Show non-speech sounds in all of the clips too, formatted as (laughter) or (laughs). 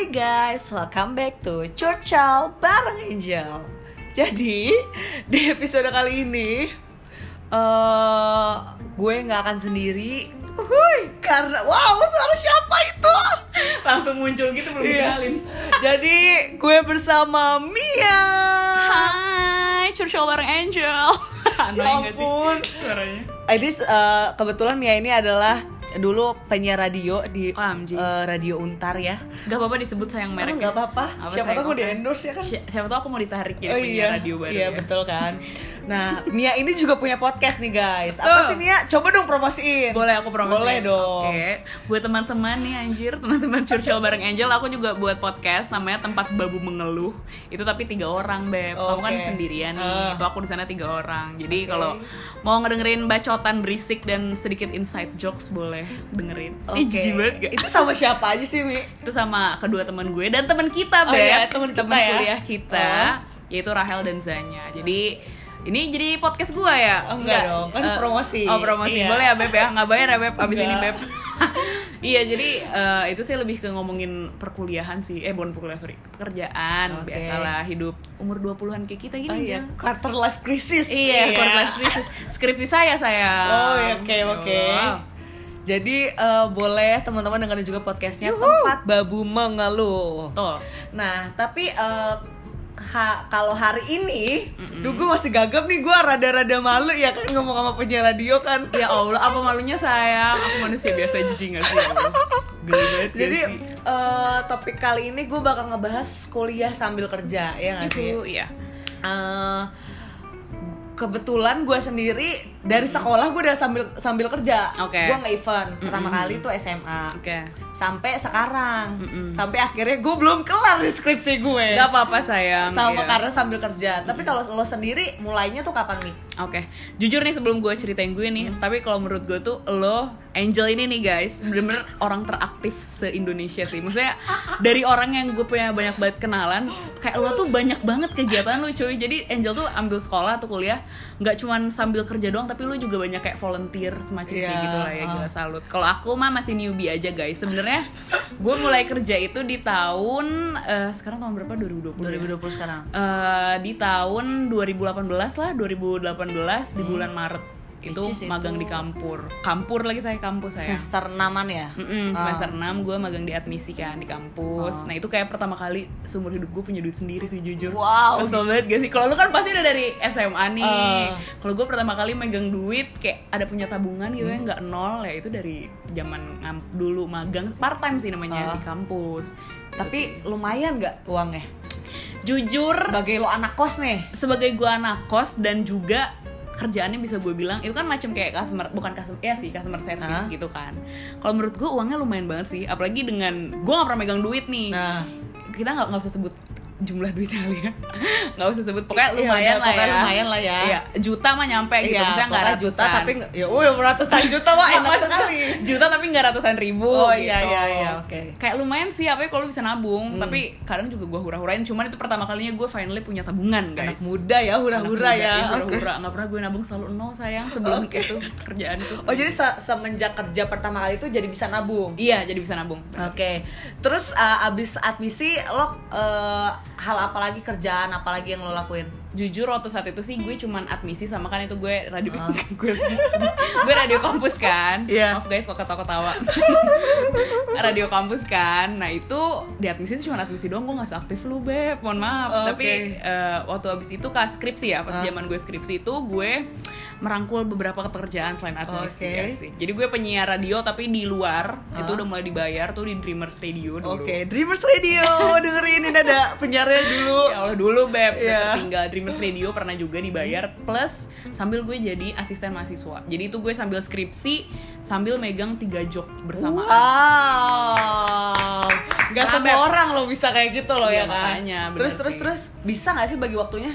Hai guys, welcome back to Churchill bareng Angel. Jadi di episode kali ini eh gue nggak akan sendiri. Uhuy, karena wow suara siapa itu? langsung muncul gitu belum Iya. dikenalin Jadi gue bersama Mia. Hai Churchill bareng Angel (laughs) Ya ampun. suaranya Ini eh, kebetulan Mia ini adalah dulu penyiar radio di OMG. eh, radio Untar ya. Gak apa-apa disebut sayang merek Oh, nggak apa-apa. Apa Siapa tahu oke. di endorse ya kan? Si- Siapa tahu aku mau ditarik ya oh iya, radio baru iya ya. betul kan. (laughs) Nah, Mia ini juga punya podcast nih guys. Apa sih Mia? Coba dong promosiin. Boleh aku promosi Boleh dong. Oke Buat teman-teman nih anjir Teman-teman Churchill bareng Angel Aku juga buat podcast Namanya Tempat Babu Mengeluh Itu tapi tiga orang Beb Kamu kan Oke. sendirian nih Ah. Itu aku di sana tiga orang Jadi Oke. kalau mau ngedengerin bacotan berisik Dan sedikit inside jokes Boleh dengerin Oke. Jijik banget gak? Itu sama siapa aja sih, Mi? itu sama kedua teman gue dan teman kita Oh Beb iya, teman kita ya. kuliah kita yaitu Rahel dan Zanya jadi ini jadi podcast gue ya? Oh, enggak dong, kan eh, promosi. oh promosi. Iya. boleh ya Beb ya? Nggak bayar ya Beb? Abis ini Enggak. Beb. (laughs) Iya jadi eh, itu sih lebih ke ngomongin perkuliahan sih. Eh bukan perkuliahan sorry. Pekerjaan Oke. biasalah hidup. Umur 20-an kayak kita gini Oh iya, Jang. quarter life crisis. iya quarter life crisis. Skripsi saya saya Oh, iya, oke, oke. Jadi eh, boleh teman-teman dengerin juga podcastnya Tempat Babu Mengeluh. tuh Nah, tapi eh, ha- kalau hari ini, duh gue masih gagap nih, gue rada-rada malu ya kan ngomong sama penyiar radio kan. ya Allah apa malunya sayang aku manusia biasa jijik gak sih (laughs) ya banget gak Jadi sih? eh, topik kali ini gue bakal ngebahas kuliah sambil kerja, ya nggak sih? itu iya Eh, kebetulan gue sendiri dari sekolah gue udah sambil sambil kerja. Oke. Gue nge-event pertama kali tuh SMA. oke Sampai sekarang, Mm-mm. sampai akhirnya gue belum kelar di skripsi gue. Gak apa-apa sayang Sama iya. karena sambil kerja. Tapi kalau lo sendiri mulainya tuh kapan nih? Oke, jujur nih sebelum gue ceritain gue nih, tapi kalau menurut gue tuh lo Angel ini nih guys, bener-bener orang teraktif se Indonesia sih. Maksudnya dari orang yang gue punya banyak banget kenalan, kayak lo tuh banyak banget kegiatan lo cuy. Jadi Angel tuh ambil sekolah atau kuliah, nggak cuman sambil kerja doang, tapi lo juga banyak kayak volunteer semacam kayak Iya, gitu lah ya, ah. gila salut. Kalau aku mah masih newbie aja guys. Sebenarnya gue mulai kerja itu di tahun eh, sekarang tahun berapa? 2020. ya? 2020 sekarang. Eh, di tahun 2018 lah 2018 di bulan Maret itu magang itu- di kampur kampur lagi saya kampus saya Semester 6 ya? Mm-mm, Ah. semester 6 gue magang di admisi kan di kampus Nah itu kayak pertama kali seumur hidup gue punya duit sendiri sih jujur Wow. Kesel banget gak sih? Kalau lu kan pasti udah dari SMA nih Ah. Kalau gue pertama kali megang duit kayak ada punya tabungan gitu Hmm. ya nggak nol ya itu dari zaman dulu magang part time sih namanya Ah. di kampus Tapi lumayan nggak uangnya? Jujur Sebagai lo anak kos nih. sebagai gue anak kos dan juga kerjaannya bisa gue bilang itu kan macam kayak customer bukan customer ya sih customer service gitu kan. Kalau menurut gue uangnya lumayan banget sih apalagi dengan gue nggak pernah megang duit nih. Nah, kita nggak nggak usah sebut jumlah duit kali ya (laughs) nggak usah sebut pokoknya Iya, lumayan udah, lah pokoknya ya lumayan lah ya. iya juta mah nyampe gitu iya, maksudnya nggak pokoknya ratusan juta tapi nggak- ya, oh, ratusan juta wah enak (laughs) sekali. juta tapi nggak ratusan ribu Oh iya gitu. iya iya, oke. kayak lumayan sih apa ya kalau bisa nabung Hmm. tapi kadang juga gue hura-hurain cuman itu pertama kalinya gue finally punya tabungan guys Anak muda ya, hura-hura Anak muda, ya. iya, Oke. hura-hura nggak pernah gue nabung selalu nol sayang sebelum Oke. itu kerjaan itu Oh jadi se- semenjak kerja pertama kali itu jadi bisa nabung. iya jadi bisa nabung Oke, terus uh, abis admisi lo uh, hal apa lagi kerjaan apa lagi yang lo lakuin? jujur waktu saat itu sih gue cuman admisi sama kan itu gue radio Ah. (laughs) gue gue radio kampus kan. Iya. maaf guys kok ketawa-ketawa. (laughs) Radio kampus kan. Nah itu di admisi sih cuma admisi doang gue nggak seaktif lu beb. Mohon maaf. Oh, tapi eh, waktu abis itu kak skripsi ya pas zaman gue skripsi itu gue merangkul beberapa pekerjaan selain admisi Oke. ya sih jadi gue penyiar radio tapi di luar itu Ah. udah mulai dibayar tuh di Dreamers Radio dulu Oke, Dreamers Radio (laughs) dengerin ini ada penyiarnya dulu. Ya Allah dulu beb, udah Iya. tertinggal Dreamers Radio pernah juga dibayar plus sambil gue jadi asisten mahasiswa. Jadi itu gue sambil skripsi sambil megang tiga job bersamaan. Wow, nggak Nah, semua Beb. orang lo bisa kayak gitu loh Iya, ya kan? makanya, terus terus sih. terus bisa nggak sih bagi waktunya?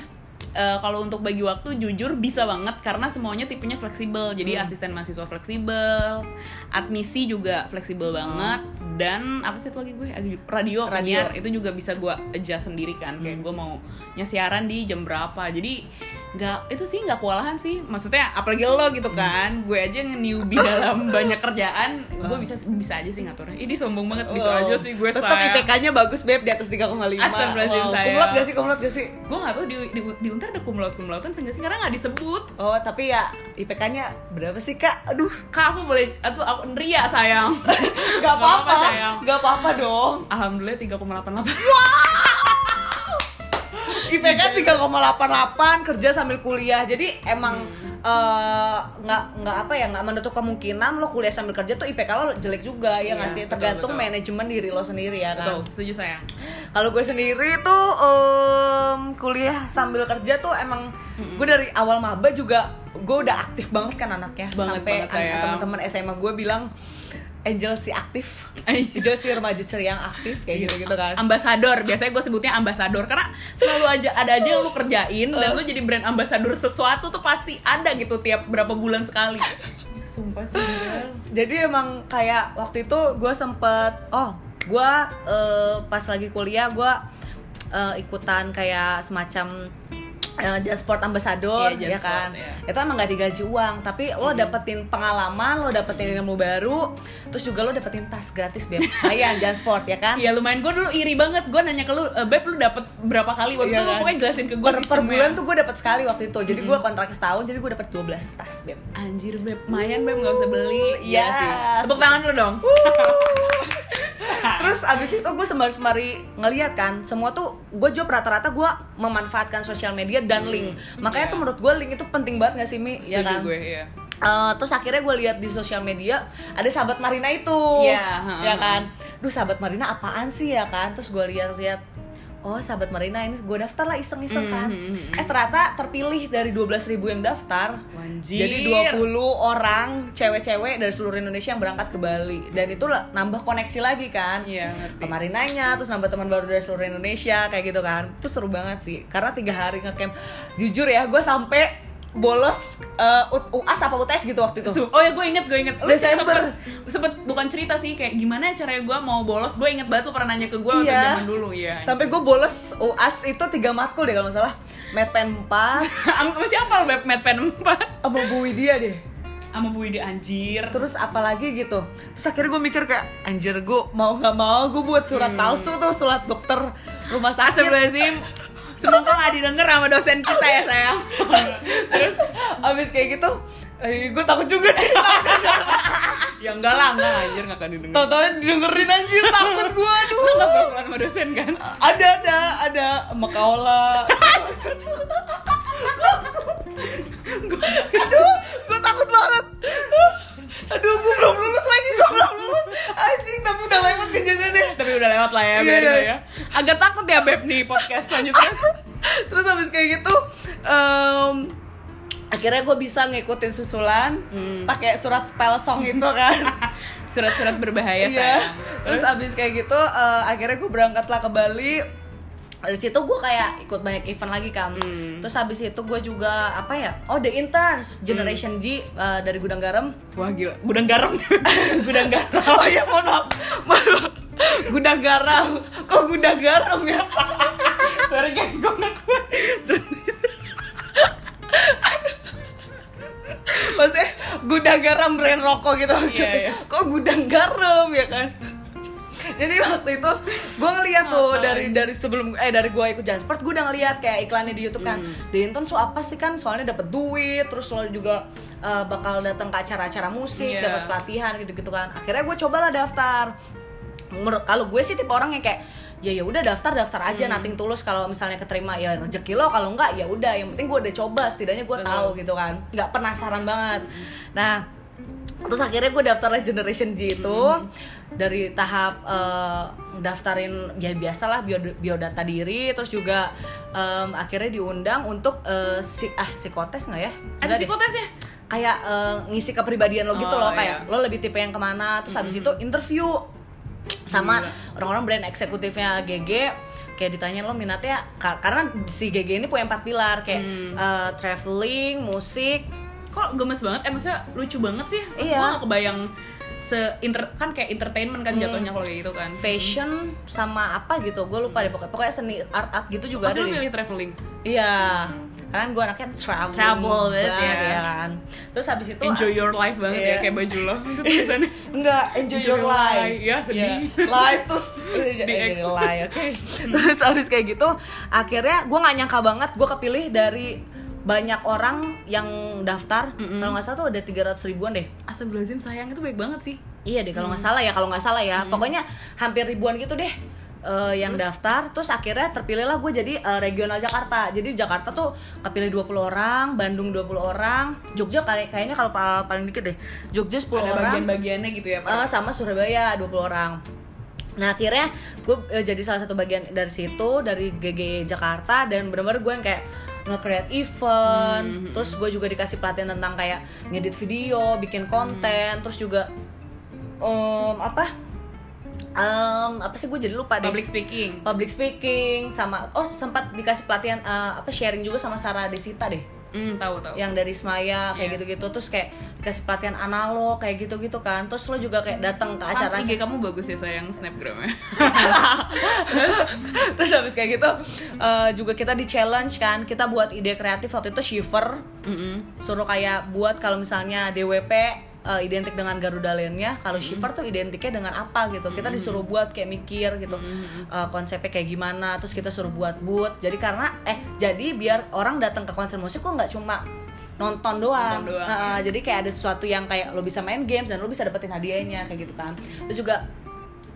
Eh, kalau untuk bagi waktu jujur bisa banget karena semuanya tipenya fleksibel. Jadi asisten mahasiswa fleksibel, admisi juga fleksibel banget dan apa sih itu lagi gue radio, Radio. penyiar itu juga bisa gue adjust sendiri kan. Kayak gue mau siaran di jam berapa. Jadi nggak itu sih nggak kewalahan sih maksudnya apalagi lo gitu kan gue aja nge-newbie (laughs) dalam banyak kerjaan gue bisa bisa aja sih ngaturnya ini sombong banget bisa Wow. aja sih gue Tetap IPK-nya bagus beb di atas 3,5 Astagfirullahaladzim, sayang. Kumlot gak sih? Kumlot gak sih? gue nggak tahu di di, di untar ada kumlaut kumlautan seenggak sih karena nggak disebut. Oh tapi ya IPK-nya berapa sih kak? Aduh kak aku boleh atau aku ria sayang. (laughs) Gak apa-apa sayang. Gak apa-apa dong. Alhamdulillah 3,88 IPK 3,88 kerja sambil kuliah. Jadi emang eh, nggak nggak apa ya nggak menutup kemungkinan lo kuliah sambil kerja tuh IPK lo jelek juga ya nggak Iya, sih? betul, tergantung betul. manajemen diri lo sendiri ya kan? Betul setuju sayang kalau gue sendiri tuh em, kuliah sambil kerja tuh emang gue dari awal maba juga gue udah aktif banget kan anaknya. Banget sampai sayang. teman-teman SMA gue bilang Angel si aktif. Angel si remaja ceria yang aktif kayak gitu gitu kan. Ambasador. Biasanya gue sebutnya ambasador karena selalu aja ada aja yang lu kerjain dan lu jadi brand ambasador sesuatu tuh pasti ada gitu tiap berapa bulan sekali. (laughs) Sumpah sih jadi emang kayak waktu itu gue sempet oh gue eh, pas lagi kuliah gue eh, ikutan kayak semacam eh, Jansport Ambassador Iya, ya kan? iya. itu emang gak digaji uang tapi lo dapetin pengalaman lo dapetin ilmu baru terus juga lo dapetin tas gratis beb. Lumayan (laughs) Jansport ya kan? Iya lumayan. Gue dulu iri banget. Gue nanya ke lu e, beb lu dapet berapa kali? Waktu Iya itu kan? pokoknya jelasin ke gue per, per bulan tuh gue dapet sekali waktu itu. Jadi gue kontrak setahun jadi gue dapet 12 tas beb. Anjir beb. Lumayan beb. Nggak usah beli. Iya Yes. sih tepuk tangan lu dong (laughs) Terus abis itu gue sembari-sembari ngeliat kan Semua tuh gue job rata-rata gue memanfaatkan sosial media dan link Makanya iya. tuh menurut gue link itu penting banget gak sih Mi? Ya setuju kan? gue iya Eh, terus akhirnya gue lihat di sosial media ada sahabat Marina itu, Iya, heeh, ya kan? Duh sahabat Marina apaan sih ya kan? Terus gue lihat-lihat, oh sahabat Marina ini gue daftar lah iseng-iseng kan? Mhm, Eh ternyata terpilih dari 12.000 ribu yang daftar, Anjir. jadi 20 orang cewek-cewek dari seluruh Indonesia yang berangkat ke Bali. Dan itu nambah koneksi lagi kan? Iya ngerti. Ke Marinanya, terus nambah teman baru dari seluruh Indonesia kayak gitu kan. Itu seru banget sih. Karena tiga hari ngecamp. Jujur ya gue sampai bolos eh, U- UAS apa UTS gitu waktu itu. Oh ya gue inget, gue inget. Lu Desember. Sempet, sempet bukan cerita sih Kayak gimana caranya gue mau bolos. Gue inget banget lu pernah nanya ke gue waktu Iya. zaman dulu Iya. Sampai gue bolos UAS itu tiga matkul deh kalau nggak salah. Medpen 4 (laughs) Sama siapa lu Beb Mad Pen 4 sama Bu Widya deh. Sama Bu Widi anjir. Terus apalagi gitu. Terus akhirnya gue mikir kayak anjir gue mau nggak mau gue buat surat palsu tuh surat dokter rumah sakit. Astagfirullahaladzim (laughs) Semoga gak didengar sama dosen kita ya sayang. (laughs) Terus abis kayak gitu gue takut juga. Nih Ya enggak lah, enggak anjir gak akan didengar. Tau-tau didengerin anjir takut gue aduh. Lu gak pernah sama dosen kan? ada ada ada sama Kaola aduh gue takut banget aduh gue belum lulus lagi gue belum lulus. Anjing tapi udah lewat kejadiannya. Tapi udah lewat lah ya, lah iya. ya Agak takut ya Beb nih podcast selanjutnya. (laughs) Terus habis kayak gitu em, akhirnya gue bisa ngikutin susulan Hmm. pakai surat pelsong itu kan. (laughs) Surat-surat berbahaya iya. sayang. Terus abis kayak gitu eh, akhirnya gue berangkatlah ke Bali dari situ gue kayak ikut banyak event lagi kan Hmm. terus habis itu gue juga apa ya oh the interns generation G eh, dari gudang garam. Wah gila, gudang garam? (laughs) Gudang garam. Oh iya mohon maaf. (laughs) Gudang garam. Kok gudang garam ya? (laughs) Sorry guys, gue gak kuat. maksudnya gudang garam brand rokok gitu maksudnya Iya, iya. kok gudang garam ya kan (laughs) jadi waktu itu gue ngeliat tuh Ngapain? dari dari sebelum eh dari gue ikut Jansport gue udah ngeliat kayak iklannya di YouTube kan. Hmm. di intern so apa sih kan? Soalnya dapat duit terus lo juga eh, bakal datang ke acara-acara musik Iya. dapat pelatihan gitu-gitu kan. Akhirnya gue cobalah daftar. Menurut- kalau gue sih tipe orang yang kayak ya ya udah daftar daftar Hmm. aja nating tulus kalau misalnya keterima. Ya rezeki lo kalau enggak ya udah. Yang penting gue udah coba setidaknya gue tahu gitu kan. Nggak penasaran banget. Nah terus akhirnya gue daftar Generation G itu. Dari tahap eh, daftarin ya biasalah bio biodata diri. Terus juga em, akhirnya diundang untuk eh, si ah psikotes nggak ya? Ada Nggak deh. psikotesnya? kayak eh, ngisi kepribadian lo gitu Oh, loh. Kayak iya. lo lebih tipe yang ke mana. Terus habis itu interview. Sama orang-orang brand eksekutifnya GG kayak ditanya lo minatnya ka- karena si GG ini punya empat pilar. Kayak Hmm. eh, traveling musik Kok gemes banget? Eh maksudnya lucu banget sih Iya. Gue gak kebayang se inter kan kayak entertainment kan jatuhnya kalau kayak gitu kan fashion sama apa gitu gue lupa deh pokoknya pokoknya seni art art gitu juga Pasti ada lu milih traveling Iya, karena gue anaknya travel Travel banget ya. kan terus habis itu Enjoy your life banget Iya. ya kayak baju lo itu (laughs) tulisannya enggak enjoy, Enjoy your life life. Ya, sedih. Iya. life terus (laughs) Di life oke (laughs) terus habis kayak gitu akhirnya gue nggak nyangka banget gue kepilih dari banyak orang yang daftar Mm-mm. kalau nggak salah tuh ada 300 ribuan deh. Astagfirullahaladzim sayang itu baik banget sih. Iya deh kalau nggak salah ya kalau nggak salah ya. Pokoknya hampir ribuan gitu deh eh, yang daftar. Terus akhirnya terpilihlah gue jadi eh, regional Jakarta. Jadi Jakarta tuh kepilih 20 orang Bandung 20 orang Jogja kayak kayaknya kalau pa- paling dikit deh Jogja 10 Ada orang. bagian-bagiannya gitu ya Pak? Eh, sama Surabaya 20 orang Nah akhirnya gue eh, jadi salah satu bagian dari situ dari GG Jakarta dan bener-bener gue yang kayak nge-create event, Hmm. terus gue juga dikasih pelatihan tentang kayak ngedit video, bikin konten, terus juga em, apa? Em, apa sih gue jadi lupa deh. Public speaking. Public speaking sama oh sempat dikasih pelatihan eh, apa sharing juga sama Sarah Desita deh Hmm, tahu tahu. yang dari Semaya kayak Iya. gitu-gitu terus kayak dikasih pelatihan analog kayak gitu-gitu kan terus lo juga kayak datang ke acara Pas IG kamu bagus ya sayang snapgramnya. (laughs) terus habis kayak gitu eh, juga kita di challenge kan kita buat ide kreatif waktu itu shiver Mm-mm. suruh kayak buat kalau misalnya DWP eh, identik dengan Garuda lainnya kalau shiver tuh identiknya dengan apa gitu. Kita disuruh buat kayak mikir gitu eh, konsepnya kayak gimana terus kita suruh buat boot jadi karena eh jadi biar orang datang ke konser musik kok nggak cuma nonton doang, Nonton doang, Nah, jadi kayak ada sesuatu yang kayak lo bisa main games dan lo bisa dapetin hadiahnya kayak gitu kan. Terus juga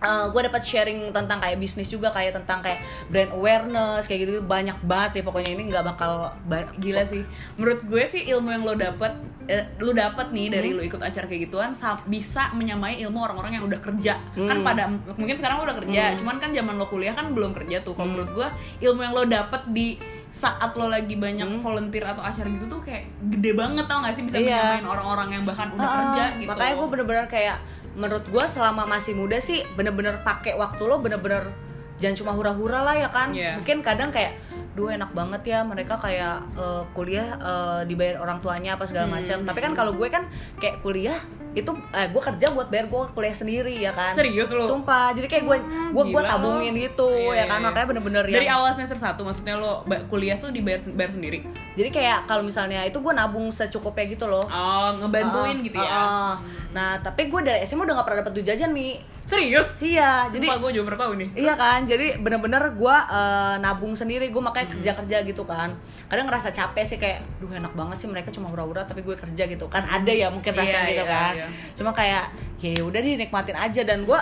gue dapat sharing tentang kayak bisnis juga kayak tentang kayak brand awareness kayak gitu banyak banget ya pokoknya ini nggak bakal ba- Gila sih. Menurut gue sih ilmu yang lo dapet eh, lo dapet nih Hmm. dari lo ikut acara kayak gituan sa- bisa menyamai ilmu orang-orang yang udah kerja. Kan Hmm. pada mungkin sekarang lo udah kerja, cuman kan zaman lo kuliah kan belum kerja tuh. Kalau menurut gue ilmu yang lo dapet di saat lo lagi banyak volunteer atau acara gitu tuh kayak gede banget tau gak sih bisa Hmm. Iya. menyamain orang-orang yang bahkan udah Heeh, kerja gitu. makanya gue bener-bener kayak menurut gue selama masih muda sih bener-bener pakai waktu lo bener-bener jangan cuma hura-hura lah ya kan Iya. mungkin kadang kayak duh enak banget ya mereka kayak eh, kuliah eh, dibayar orang tuanya apa segala Hmm. macam tapi kan kalau gue kan kayak kuliah itu eh, gue kerja buat bayar gue kuliah sendiri ya kan Serius lo? sumpah jadi kayak gue gue gue tabungin lo. gitu Iya, ya kan iya, iya. makanya bener-bener Dari yang awal semester 1 maksudnya lo kuliah tuh dibayar bayar sendiri. jadi kayak kalau misalnya itu gue nabung secukupnya gitu loh Oh, ngebantuin Ah, gitu ya. ah. Nah, tapi gue dari SMA udah gak pernah dapet duit jajan nih. Serius? Iya, Jadi jadi gue juga pernah tahu nih. Iya kan, jadi bener-bener gue eh, nabung sendiri, gue makanya Hmm. kerja-kerja gitu kan. Kadang ngerasa capek sih kayak, duh enak banget sih mereka cuma hura-hura tapi gue kerja gitu kan. Ada ya mungkin Iya, rasanya gitu iya, kan. iya. Cuma kayak ya udah dinikmatin aja dan gue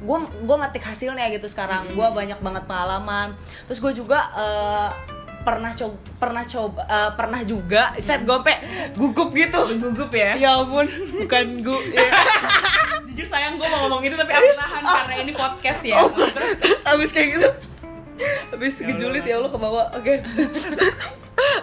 gue gue metik hasilnya gitu sekarang. Hmm. Gue banyak banget pengalaman. Terus gue juga eh, pernah coba pernah coba eh, pernah juga set gue gugup gitu. Gugup ya. Ya ampun, bukan gu. ya. (laughs) Jujur sayang gue mau ngomong itu tapi aku tahan karena ini podcast ya. Oh, terus? abis kayak gitu abis Ya kejulit ya Allah ke bawah oke. (laughs)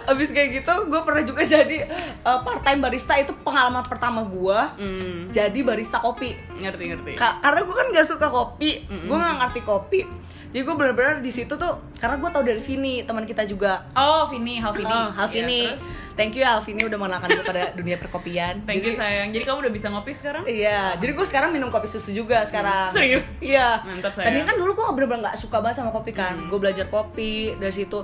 Abis kayak gitu gue pernah juga jadi uh, part time barista itu pengalaman pertama gue Hmm, jadi barista kopi. Ngerti ngerti. Ka- karena gue kan gak suka kopi gue nggak ngerti kopi jadi gue bener-bener di situ tuh karena gue tau dari Vini teman kita juga Oh, Vini, Hal Vini. Oh, Halvini Iya, terus? thank you Halvini udah mengenalkan gue pada dunia perkopian (laughs) Thank you Jadi- sayang. Jadi kamu udah bisa ngopi sekarang? Iya, jadi gue sekarang minum kopi susu juga sekarang. Serius? Iya. Mantap, sayang. Tadinya kan dulu gue bener-bener gak suka banget sama kopi kan. Gue belajar kopi dari situ.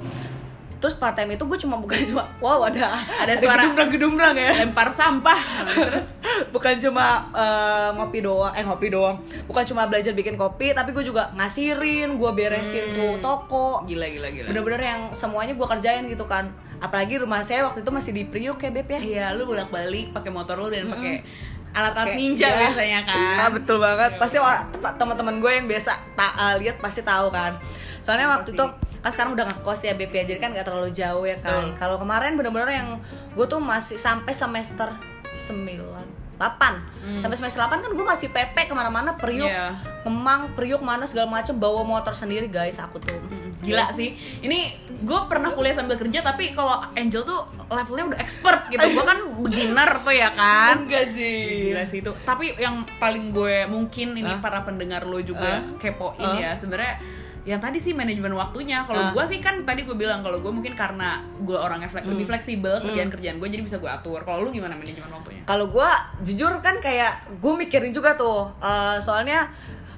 Terus part time itu gue cuma bukan (laughs) cuma wow ada Ada suara- gedumbrang-gedumbrang ya. Lempar sampah. Terus (laughs) bukan cuma eh, ngopi doang, eh ngopi doang. Bukan cuma belajar bikin kopi, tapi gue juga ngasirin, gue beresin tuh toko. gila gila gila. Bener-bener yang semuanya gue kerjain gitu kan. Apalagi rumah saya waktu itu masih di Priok ya Beb ya. Iya, lu bolak-balik pakai motor lu dan pakai alat-alat ninja iya. biasanya kan. Iya betul banget. Pasti teman-teman gue yang biasa tak eh, lihat pasti tahu kan. Soalnya waktu Pasti. itu kan sekarang udah ngekos ya BP jadi kan gak terlalu jauh ya kan. Betul. Kalau kemarin bener-bener yang gue tuh masih sampai semester 9 8 sampai semester 8 kan gue masih PP ke mana-mana Hmm. Iya. Kemang Priuk mana segala macem bawa motor sendiri guys aku tuh Mm, Gila sih. Ini gue pernah kuliah sambil kerja tapi kalau Angel tuh levelnya udah expert gitu. Gue (laughs) kan beginner tuh ya kan. enggak sih Gila sih itu. Tapi yang paling gue mungkin ini Hah? para pendengar lo juga Hah? kepoin Hah? ya sebenarnya yang tadi sih manajemen waktunya. Kalau Hah? gue sih kan tadi gue bilang kalau gue mungkin karena gue orangnya fle- Hmm. lebih fleksibel kerjaan-kerjaan gue jadi bisa gue atur. Kalau lu gimana manajemen waktunya? kalau gue jujur kan kayak gue mikirin juga tuh eh, soalnya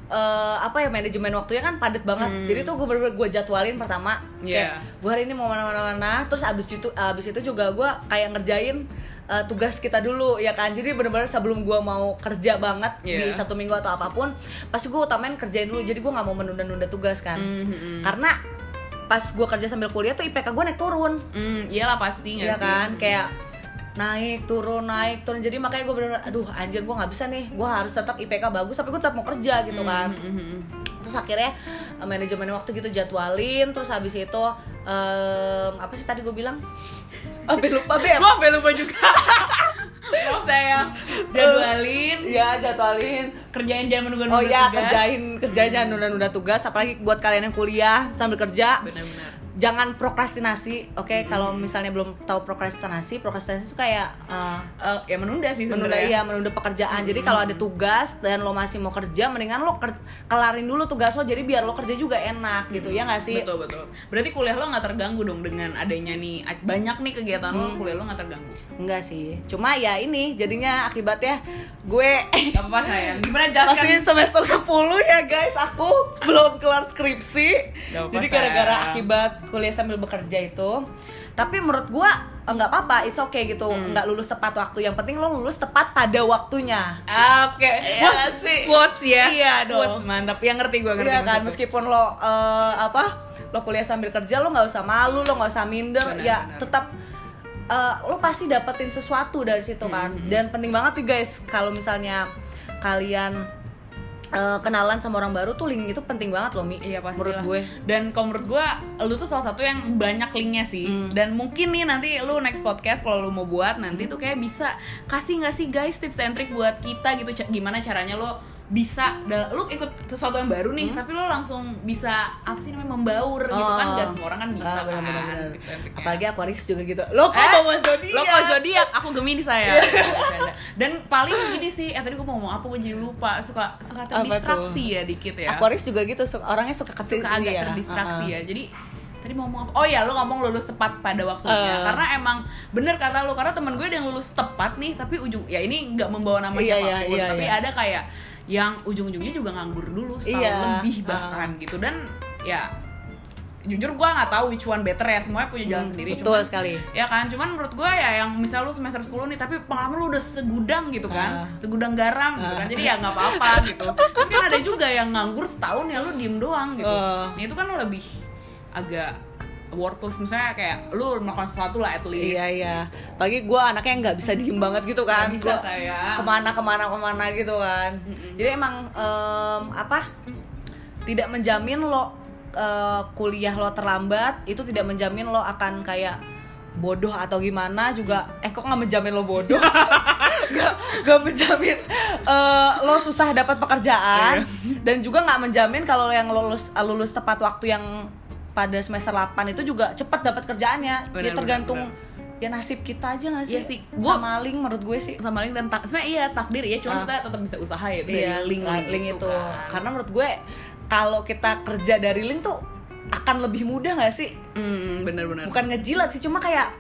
eh, apa ya manajemen waktunya kan padat banget jadi tuh gue bener gue jadwalin pertama kayak Iya. gue hari ini mau mana-mana mana terus abis itu abis itu juga gue kayak ngerjain eh, tugas kita dulu ya kan jadi bener-bener sebelum gue mau kerja banget di Iya. satu minggu atau apa pun pasti gue utamain kerjain dulu jadi gue nggak mau menunda-nunda tugas kan Mhm. karena pas gue kerja sambil kuliah tuh IPK gue naik turun Hmm, iyalah pasti nggak Iya sih? kan kayak naik turun naik turun. Jadi makanya gue bener aduh anjir gue nggak bisa nih. Gue harus tetap IPK bagus tapi gue tetap mau kerja gitu kan. Mhm. terus akhirnya eh, manajemen waktu gitu jadwalin terus habis itu em, apa sih tadi gue bilang? (laughs) Sampai lupa Beb. Gue sampai lupa juga. (laughs) Maaf saya. Jadwalin, Iya jadwalin. Kerjain jangan menunggu-nunggu Oh iya tugas. kerjain kerjain jangan nunda-nunda tugas. Apalagi buat kalian yang kuliah sambil kerja. Benar-benar. Jangan prokrastinasi oke kalau misalnya belum tahu prokrastinasi prokrastinasi itu kayak eh, Eh, ya menunda sih menunda iya menunda pekerjaan jadi kalau ada tugas dan lo masih mau kerja mendingan lo ker- kelarin dulu tugas lo jadi biar lo kerja juga enak gitu ya nggak sih Betul betul. Berarti kuliah lo nggak terganggu dong dengan adanya nih banyak nih kegiatan Hmm. lo, kuliah lo nggak terganggu. enggak sih cuma ya ini jadinya akibatnya gue Gak apa-apa sayang. Gimana jelaskan? masih semester 10 ya guys aku belum kelar skripsi jadi gara-gara akibat kuliah sambil bekerja itu tapi menurut gua eh, nggak apa-apa it's okay gitu Hmm. nggak lulus tepat waktu yang penting lo lulus tepat pada waktunya Ah, Oke, Iya Quotes- nggak sih? quotes ya. Iya dong. Quotes, mantap. Yang ngerti gue ngerti. Iya kan, meskipun lo eh, apa, lo kuliah sambil kerja, lo nggak usah malu, lo nggak usah minder, Benar, ya benar. tetap eh, lo pasti dapetin sesuatu dari situ kan. Hmm, Dan penting banget nih guys, kalau misalnya kalian eh, kenalan sama orang baru tuh link itu penting banget loh mi. Iya pasti Menurut gue. Dan kalau menurut gue, lu tuh salah satu yang banyak linknya sih. Hmm. Dan mungkin nih nanti lu next podcast kalau lu mau buat nanti tuh kayak bisa kasih nggak sih guys tips and trick buat kita gitu gimana caranya lo bisa lu ikut sesuatu yang baru nih tapi lo langsung bisa apa sih namanya membaur gitu kan Oh. gak semua orang kan bisa Ah, benar, kan benar, benar. tips and tricknya. Apalagi Aquarius juga gitu. Lo kok Eh, bawa zodiak? Lo kok zodiak, aku Gemini saya. Bercanda. Dan paling gini sih, eh tadi gue mau ngomong apa gue jadi lupa. Suka suka terdistraksi ya dikit ya. Aquarius juga gitu, su- orangnya suka ke sini suka agak ya. terdistraksi Uh-uh. ya. Jadi tadi mau ngomong apa? Oh ya, lo ngomong lulus tepat pada waktunya. Uh. Karena emang bener kata lo, karena temen gue ada yang lulus tepat nih, tapi ujung ya ini nggak membawa nama Iya, siapa pun, iya, iya, tapi iya. ada kayak yang ujung-ujungnya juga nganggur dulu setahun Iya, lebih uh. bahkan gitu dan ya jujur gue nggak tahu which one better ya semuanya punya jalan Hmm, sendiri betul cuman- sekali. ya kan cuman menurut gue ya yang misal lu semester 10 nih tapi pengalaman lu udah segudang gitu kan Ah. segudang garam gitu kan Ah. jadi ya nggak apa-apa (laughs) gitu kan ada juga yang nganggur setahun ya lu diem doang gitu Ah. nah, itu kan lebih agak worthless misalnya kayak lu melakukan sesuatu lah at least Iya iya. Pagi gue anaknya nggak bisa diem banget gitu kan. Bisa, Gua sayang. Ke mana ke mana ke mana gitu kan. Jadi emang em, apa? Tidak menjamin lo eh, kuliah lo terlambat itu tidak menjamin lo akan kayak bodoh atau gimana juga eh kok nggak menjamin lo bodoh (laughs) nggak nggak menjamin eh, lo susah dapat pekerjaan Iya. dan juga nggak menjamin kalau yang lulus lulus tepat waktu yang pada semester 8 itu juga cepat dapat kerjaannya Benar, ya tergantung benar, ya nasib kita aja nggak sih? Iya sih. Gua- sama link menurut gue sih sama link dan tak sebenarnya iya takdir ya cuma Ah. kita tetap bisa usaha ya itu iya dari link link, link itu kan. karena menurut gue kalau kita kerja dari link tuh akan lebih mudah nggak sih hmm, bener-bener bukan ngejilat sih cuma kayak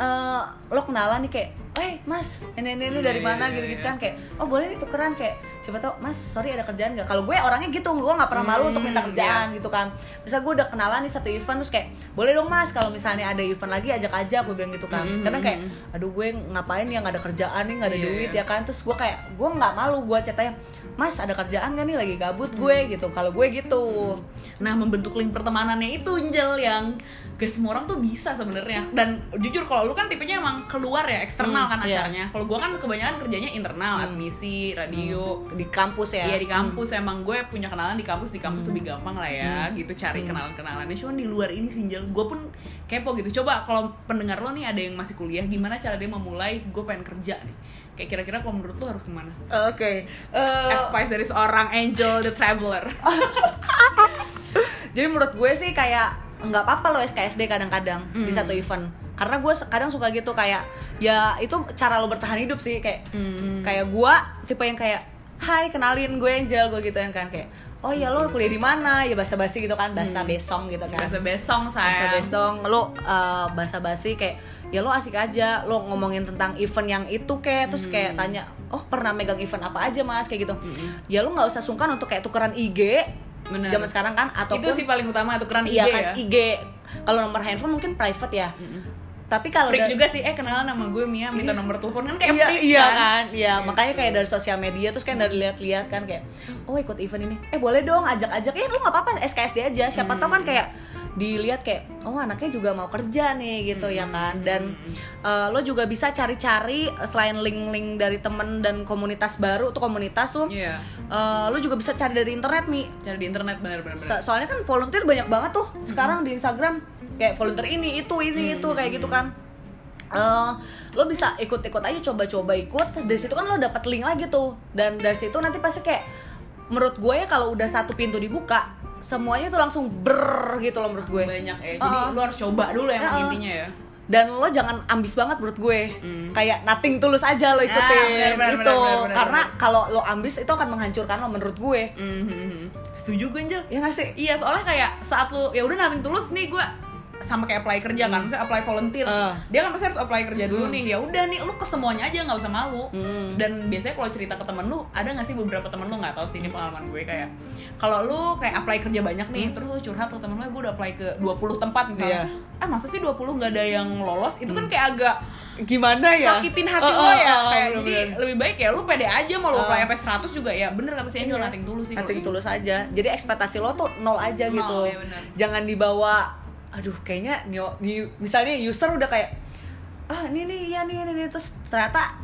eh, lo kenalan nih kayak eh mas ini ini, ini dari Iya, mana? gitu gitu kan kayak oh boleh nih tukeran kayak siapa tau mas sorry ada kerjaan gak kalau gue orangnya gitu gue nggak pernah malu untuk minta Hmm, kerjaan gitu kan. Misal gue udah kenalan nih satu event terus kayak boleh dong mas kalau misalnya ada event lagi ajak aja gue bilang gitu kan. Hmm, kadang hmm, kayak aduh gue ngapain ya nggak ada kerjaan nih nggak ada Iya, duit ya kan. Terus gue kayak gue nggak malu gue chatnya mas ada kerjaan gak nih lagi gabut gue Hmm. gitu. Kalau gue gitu. Nah membentuk link pertemanannya itu Angel yang gak semua orang tuh bisa sebenarnya. Dan jujur kalau lu kan tipenya emang keluar ya eksternal Hmm, kan iya. acaranya. Kalau gua kan kebanyakan kerjanya internal admisi radio. Di kampus ya? Iya di kampus. Emang gue punya kenalan di kampus di kampus lebih gampang lah ya gitu cari kenalan kenalannya cuman di luar ini sih Angel gue pun kepo gitu. Coba kalau pendengar lo nih ada yang masih kuliah gimana cara dia memulai gue pengen kerja nih. Kayak kira-kira kalau menurut lo harus ke mana? Oke, eh, advice dari seorang Angel the Traveler. (laughs) Jadi menurut gue sih kayak nggak apa-apa lo SKSD kadang-kadang Hmm. di satu event. Karena gue kadang suka gitu kayak ya itu cara lo bertahan hidup sih kayak Hmm. kayak gue tipe yang kayak hai kenalin gue Angel gue gituin kan kayak oh ya lo kuliah di mana ya bahasa basi gitu kan bahasa besong gitu kan Bahasa besong bahasa sayang. besong lo uh, bahasa basi kayak ya lo asik aja lo ngomongin tentang event yang itu kayak terus kayak Hmm. tanya oh pernah megang event apa aja mas kayak gitu ya lo nggak usah sungkan untuk kayak tukeran IG Bener. zaman sekarang kan ataupun Itu sih paling utama tukeran IG iya kan ya. IG kalau nomor handphone mungkin private ya. Tapi kalau Freak juga sih, eh kenalan nama gue Mia, minta nomor telepon kan kayak iya, freak iya kan. kan? Iya makanya kayak dari sosial media terus kan dari lihat-lihat kan kayak oh ikut event ini. Eh boleh dong ajak-ajak. Ya lu nggak apa-apa SKSD aja. Siapa tahu kan kayak dilihat kayak oh anaknya juga mau kerja nih gitu ya kan. Dan eh, lo juga bisa cari-cari eh, selain link-link dari temen dan komunitas baru tuh komunitas tuh Iya, eh, lo juga bisa cari dari internet mi. Cari di internet bener-bener. So- soalnya kan volunteer banyak banget tuh sekarang di Instagram. Kayak volunteer ini itu ini itu kayak gitu kan. Eh, lo bisa ikut-ikut aja coba-coba ikut. Terus dari situ kan lo dapet link lagi tuh. Dan dari situ nanti pasti kayak menurut gue ya kalau udah satu pintu dibuka semuanya tuh langsung ber gitu loh menurut gue Banyak ya, jadi Uh-uh. lu harus coba dulu emang Uh-uh. intinya ya. dan lo jangan ambis banget menurut gue Hmm. kayak nothing tulus aja lo ikutin Ah, benar, benar, itu benar, benar, benar, karena kalau lo ambis itu akan menghancurkan lo menurut gue Mhm. Setuju gue Angel. ya nggak sih Iya, soalnya kayak saat lu ya udah nating tulus nih gue sama kayak apply kerja kan, misalnya apply volunteer. Ah. Dia kan pasti harus apply kerja dulu nih. Ya udah nih, lu ke semuanya aja nggak usah malu. Hmm. Dan biasanya kalau cerita ke temen lu, ada nggak sih beberapa temen lu nggak tahu sih ini pengalaman gue kayak kalau lu kayak apply kerja banyak nih, terus lu curhat ke temen lu, "Eh, gue udah apply ke 20 tempat misalnya. Iya. Ah, masa sih 20 nggak ada yang lolos? Itu kan kayak agak gimana ya sakitin hati Oh, lo oh, ya oh, kayak bener-bener. jadi lebih baik ya lu pede aja mau lu Oh. apply sampai 100 juga ya bener kata si Angel Iya. nating tulus sih Nating gitu. tulus aja. Jadi ekspektasi lo tuh nol aja Nol, gitu. iya benar. Jangan dibawa aduh kayaknya nih- misalnya user udah kayak ah ini nih iya nih ini nih terus ternyata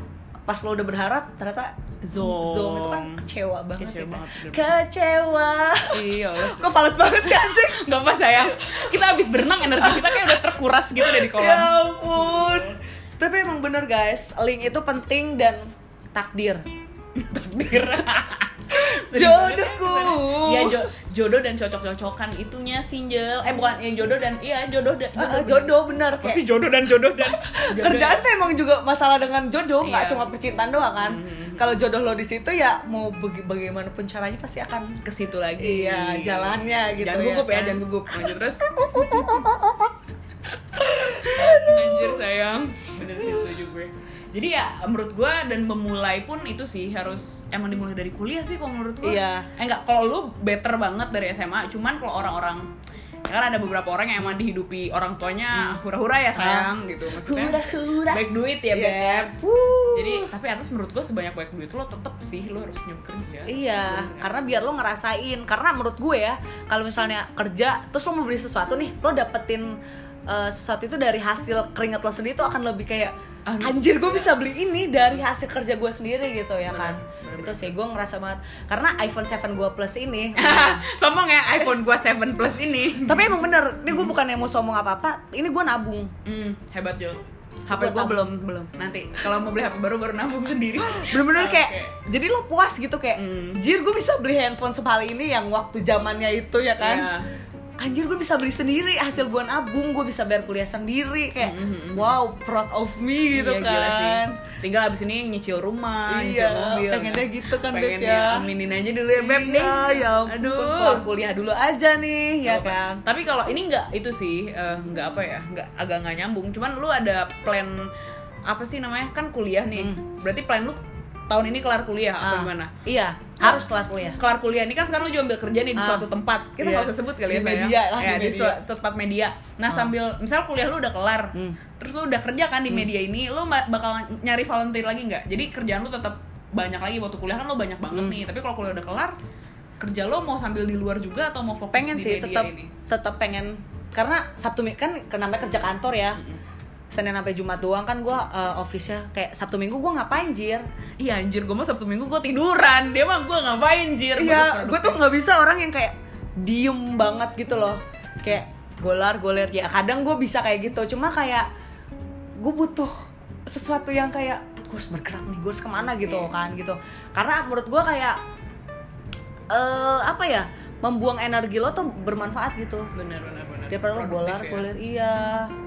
pas lo udah berharap ternyata Zong. zong itu kan kecewa banget Kecewa ya. banget, bener-bener. kecewa. Iya lu- (laughs) kok fals banget sih anjing? (laughs) Nggak apa sayang. Kita habis berenang energi kita kayak udah terkuras gitu dari kolam. Ya ampun. Tapi emang bener guys. Link itu penting dan takdir. (laughs) Takdir. Jodohku. Iya jo- jodoh dan cocok-cocokan itunya sinjel. Eh bukan yang jodoh dan iya jodoh dan Ah, ah, jodoh. bener Apa kayak sih jodoh dan jodoh dan (laughs) jodoh kerjaan tuh emang juga masalah dengan jodoh nggak Iya. cuma percintaan doang kan. Hmm. kalau jodoh lo di situ ya mau baga- bagaimanapun caranya pasti akan ke situ lagi. Iya, jalannya gitu jangan ya gugup ya, kan. jangan gugup. Lanjut terus. (laughs) Anjir sayang. Bener sih setuju gue jadi ya menurut gue dan memulai pun itu sih harus emang dimulai dari kuliah sih kalau menurut gue Iya. eh enggak kalau lu better banget dari SMA cuman kalau orang-orang ya kan ada beberapa orang yang emang dihidupi orang tuanya hura-hura ya sayang gitu maksudnya Hmm. hura-hura baik duit ya Iya. beb Wuh. jadi tapi atas menurut gue sebanyak banyak duit lo tetep sih lo harus nyoba kerja Iya, Bener. karena biar lo ngerasain. Karena menurut gue ya, kalau misalnya kerja, terus lo mau beli sesuatu nih, lo dapetin uh, sesuatu itu dari hasil keringat lo sendiri itu akan lebih kayak anjir gue bisa beli ini dari hasil kerja gue sendiri gitu ya kan. bener, itu sih gue ngerasa banget. Karena iPhone 7 gue plus ini. (laughs) sombong ya iPhone gua 7 Plus ini tapi emang bener, ini gue bukan yang mau sombong apa-apa, ini gue nabung. Hmm, hebat Jul. HP gue belum belum. Nanti kalau mau beli HP baru baru nabung sendiri. (gasps) Bener-bener kayak, Oke. jadi lo puas gitu kayak, Hmm. jir gue bisa beli handphone sekali ini yang waktu zamannya itu ya kan. Iya. Anjir gue bisa beli sendiri hasil gue nabung gue bisa bayar kuliah sendiri kayak Mhm, mhm. wow proud of me gitu Iya, gila sih. kan Tinggal abis ini nyicil rumah, Iya, mobil. pengennya gitu kan, Pengen Beb, ya. aminin aja dulu ya Beb iya ya ampun Aduh. kuliah dulu aja nih ya Apa? kan Tapi kalau ini nggak itu sih eh, nggak apa ya, nggak agak nggak nyambung. Cuman lu ada plan apa sih namanya kan kuliah nih. Berarti plan lu tahun ini kelar kuliah apa Ah, gimana? iya harus kelar kuliah kelar kuliah ini kan sekarang lu juga ambil kerja nih di Ah. suatu tempat kita Iya. nggak usah sebut kali Di ya Pak, ya. media lah, ya, di di media. suatu tempat media nah sambil misal kuliah lu udah kelar Hmm. terus lu udah kerja kan di media ini lu bakal nyari volunteer lagi nggak jadi kerjaan lu tetap banyak lagi waktu kuliah kan lu banyak banget Hmm. nih tapi kalau kuliah udah kelar kerja lo mau sambil di luar juga atau mau fokus pengen di sih media tetap ini tetap pengen karena sabtu kan namanya kerja kantor ya senin sampai jumat doang kan gue office nya kayak sabtu minggu gue ngapain jir iya anjir gue mah sabtu minggu gue tiduran dia mah gue ngapain jir Iya, gue tuh nggak bisa orang yang kayak diem banget gitu loh. Kayak golar goler ya. Kadang gue bisa kayak gitu, cuma kayak gue butuh sesuatu yang kayak gue harus bergerak nih, gue harus ke mana gitu Iya. kan gitu. Karena menurut gue kayak eh apa ya, membuang energi lo tuh bermanfaat gitu. bener daripada lo bolar ya. iya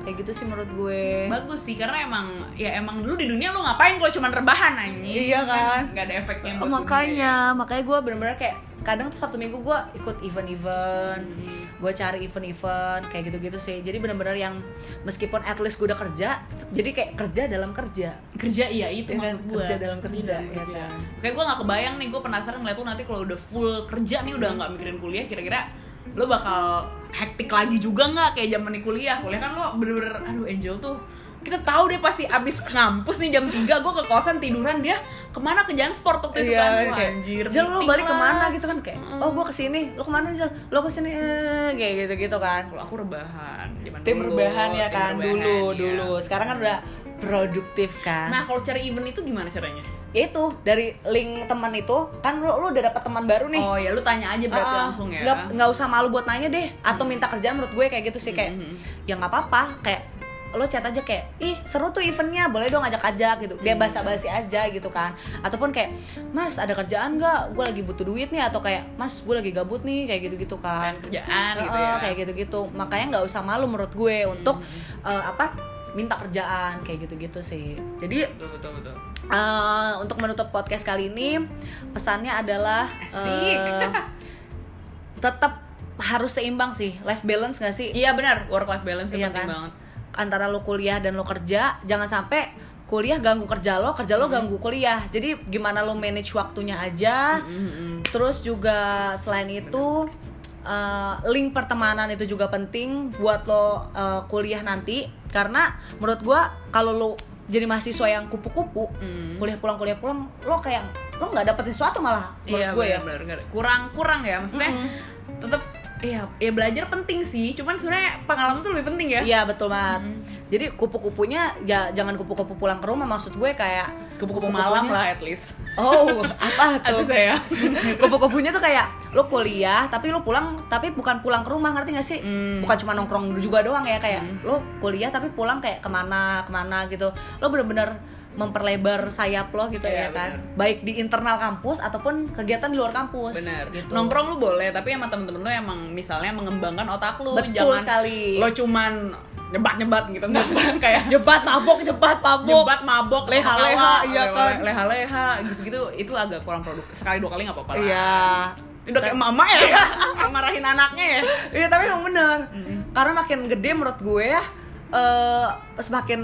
kayak gitu sih menurut gue bagus sih karena emang ya emang dulu di dunia lu ngapain kalau cuma rebahan anjing Iya kan? nggak ada efeknya buat Oh, makanya makanya gue bener-bener kayak kadang tuh sabtu minggu gue ikut event-event Hmm. gue cari event-event kayak gitu-gitu sih jadi bener-bener yang meskipun at least gue udah kerja jadi kayak kerja dalam kerja dunia. kerja iya itu Iya kan? maksud gua Kerja dalam kerja, dalam ya kerja. kan? kayak gue nggak kebayang nih gue penasaran ngeliat lu nanti kalau udah full kerja nih udah nggak mikirin kuliah kira-kira lo bakal hektik lagi juga nggak? Kayak zaman di kuliah. Kuliah kan lo bener-bener aduh Angel tuh kita tahu deh pasti abis ngampus nih jam 3 gue ke kosan tiduran dia ke mana? Ke Jansport waktu itu kan? Iya, kayak, anjir Jal lo balik lah." ke mana gitu kan? Kayak Mm. oh gue ke sini lo ke mana Jal lo ke sini eh, kayak gitu gitu kan. Kalau aku rebahan tim dulu, rebahan ya kan rebahan, dulu iya. dulu. Sekarang kan udah produktif kan? Nah kalau cari event itu gimana caranya? Ya itu dari link teman itu. Kan lo, lo udah dapet teman baru nih. Oh ya lu tanya aja berarti Ah, langsung ya. Nggak nggak usah malu buat nanya deh atau minta kerjaan menurut gue kayak gitu sih kayak Mhm. ya nggak apa-apa. Kayak lo chat aja kayak ih seru tuh eventnya boleh dong ajak-ajak gitu. Hmm. biar basa-basi aja gitu kan. Ataupun kayak mas ada kerjaan nggak? Gue lagi butuh duit nih atau kayak mas gue lagi gabut nih kayak gitu-gitu kan. Kerjaan gitu ya. kayak gitu-gitu. Makanya nggak usah malu menurut gue untuk eh, apa minta kerjaan kayak gitu-gitu sih. Jadi betul betul betul. Eh, untuk menutup podcast kali ini pesannya adalah Asik. eh, tetap harus seimbang sih. Life balance gak sih? Iya benar. Work life balance Iya penting kan? banget. Antara lo kuliah dan lo kerja jangan sampai kuliah ganggu kerja lo kerja lo ganggu kuliah. Jadi gimana lo manage waktunya aja. Mhm. terus juga selain itu eh, link pertemanan itu juga penting buat lo eh, kuliah nanti karena menurut gua kalau lo jadi mahasiswa yang kupu-kupu Hmm. kuliah pulang kuliah pulang lo kayak lo nggak dapet sesuatu malah menurut iya gue ya kurang kurang ya maksudnya Mm-mm. tetap iya ya belajar penting sih cuman sebenarnya pengalaman tuh lebih penting ya Iya betul banget. Mm. Jadi kupu-kupunya ya jangan kupu-kupu pulang ke rumah maksud gue kayak kupu-kupu malam lah at least Oh, (laughs) apa atau tuh? saya (laughs) Kupu-kupunya tuh kayak lo kuliah tapi lo pulang tapi bukan pulang ke rumah ngerti gak sih? Hmm. Bukan cuma nongkrong juga doang ya kayak lo kuliah tapi pulang kayak ke mana ke mana gitu. Lo bener-bener memperlebar sayap lo gitu Iya, ya kan. Baik di internal kampus ataupun kegiatan di luar kampus. benar Gitu. nongkrong lu boleh tapi sama temen-temen lu emang misalnya mengembangkan otak lu Betul jangan sekali. lo cuman nyebat-nyebat gitu nggak (laughs) kayak Jebat mabok, jebat mabok. nyebat mabok Leha-leha, ketawa, iya leha- kan. leha-leha gitu-gitu itu agak kurang produktif sekali dua kali nggak apa-apa lah Iya. udah kayak mama ya (laughs) yang marahin anaknya ya Iya tapi emang bener Karena makin gede menurut gue ya eh Semakin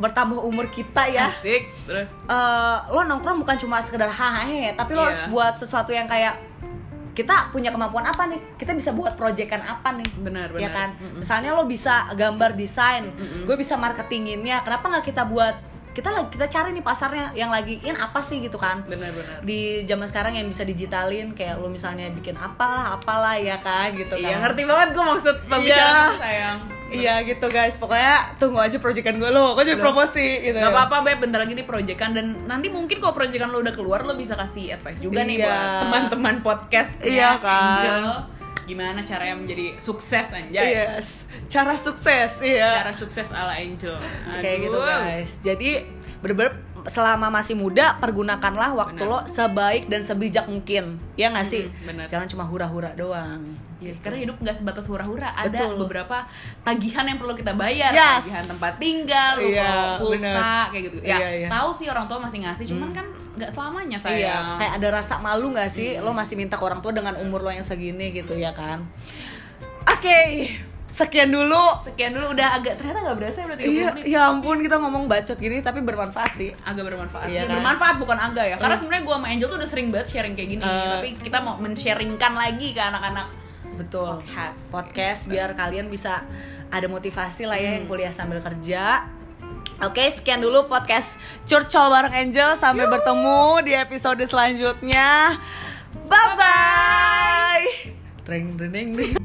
bertambah umur kita ya. Asik terus? Eh Lo nongkrong bukan cuma sekedar hahahe Tapi lo Iya. harus buat sesuatu yang kayak Kita punya kemampuan apa nih? Kita bisa buat proyekan apa nih? Benar benar. ya kan? Mm-mm. misalnya lo bisa gambar desain Mm-mm. gue bisa marketinginnya kenapa nggak kita buat kita lagi kita cari nih pasarnya yang lagi in apa sih gitu kan? Benar benar. Di zaman sekarang yang bisa digitalin kayak lo misalnya bikin apalah apalah ya kan gitu iya kan? ngerti banget gue maksud pembicaraan Iya. sayang Iya gitu guys, pokoknya tunggu aja proyekan gue lo, gue jadi promosi gitu. Gak apa-apa Beb, bentar lagi di proyekan dan nanti mungkin kalau proyekan lo udah keluar lo bisa kasih advice juga nih Iya. buat teman-teman podcast Iya kan. Angel gimana caranya menjadi sukses anjay Yes, cara sukses iya. cara sukses ala Angel Kayak gitu Aduh. guys. Jadi bener-bener selama masih muda pergunakanlah waktu Benar. lo sebaik dan sebijak mungkin. Ya nggak sih? Benar. Jangan cuma hura-hura doang. Iya, karena hidup nggak sebatas hura-hura, ada Betul. beberapa tagihan yang perlu kita bayar, Yes. tagihan tempat tinggal, Iya, pulsa, benar. kayak gitu. Ya, Iya, iya. tahu sih orang tua masih ngasih, cuman kan nggak selamanya saya. Iya, kayak ada rasa malu nggak sih? Lo masih minta ke orang tua dengan umur lo yang segini gitu ya kan? Oke, sekian dulu. Sekian dulu udah agak ternyata nggak berasa udah 30 Iya, menit. ya ampun kita ngomong bacot gini tapi bermanfaat sih. agak bermanfaat. Iya Ya, kan? bermanfaat bukan agak ya. Karena Iya. sebenarnya gua sama Angel tuh udah sering banget sharing kayak gini, Eh. tapi kita mau men-sharingkan lagi ke anak-anak Betul. podcast. podcast biar kalian bisa ada motivasi lah ya yang Hmm. kuliah sambil kerja. Oke, sekian dulu podcast Curcol bareng Angel. Sampai bertemu di episode selanjutnya. Bye bye. Treng treng treng.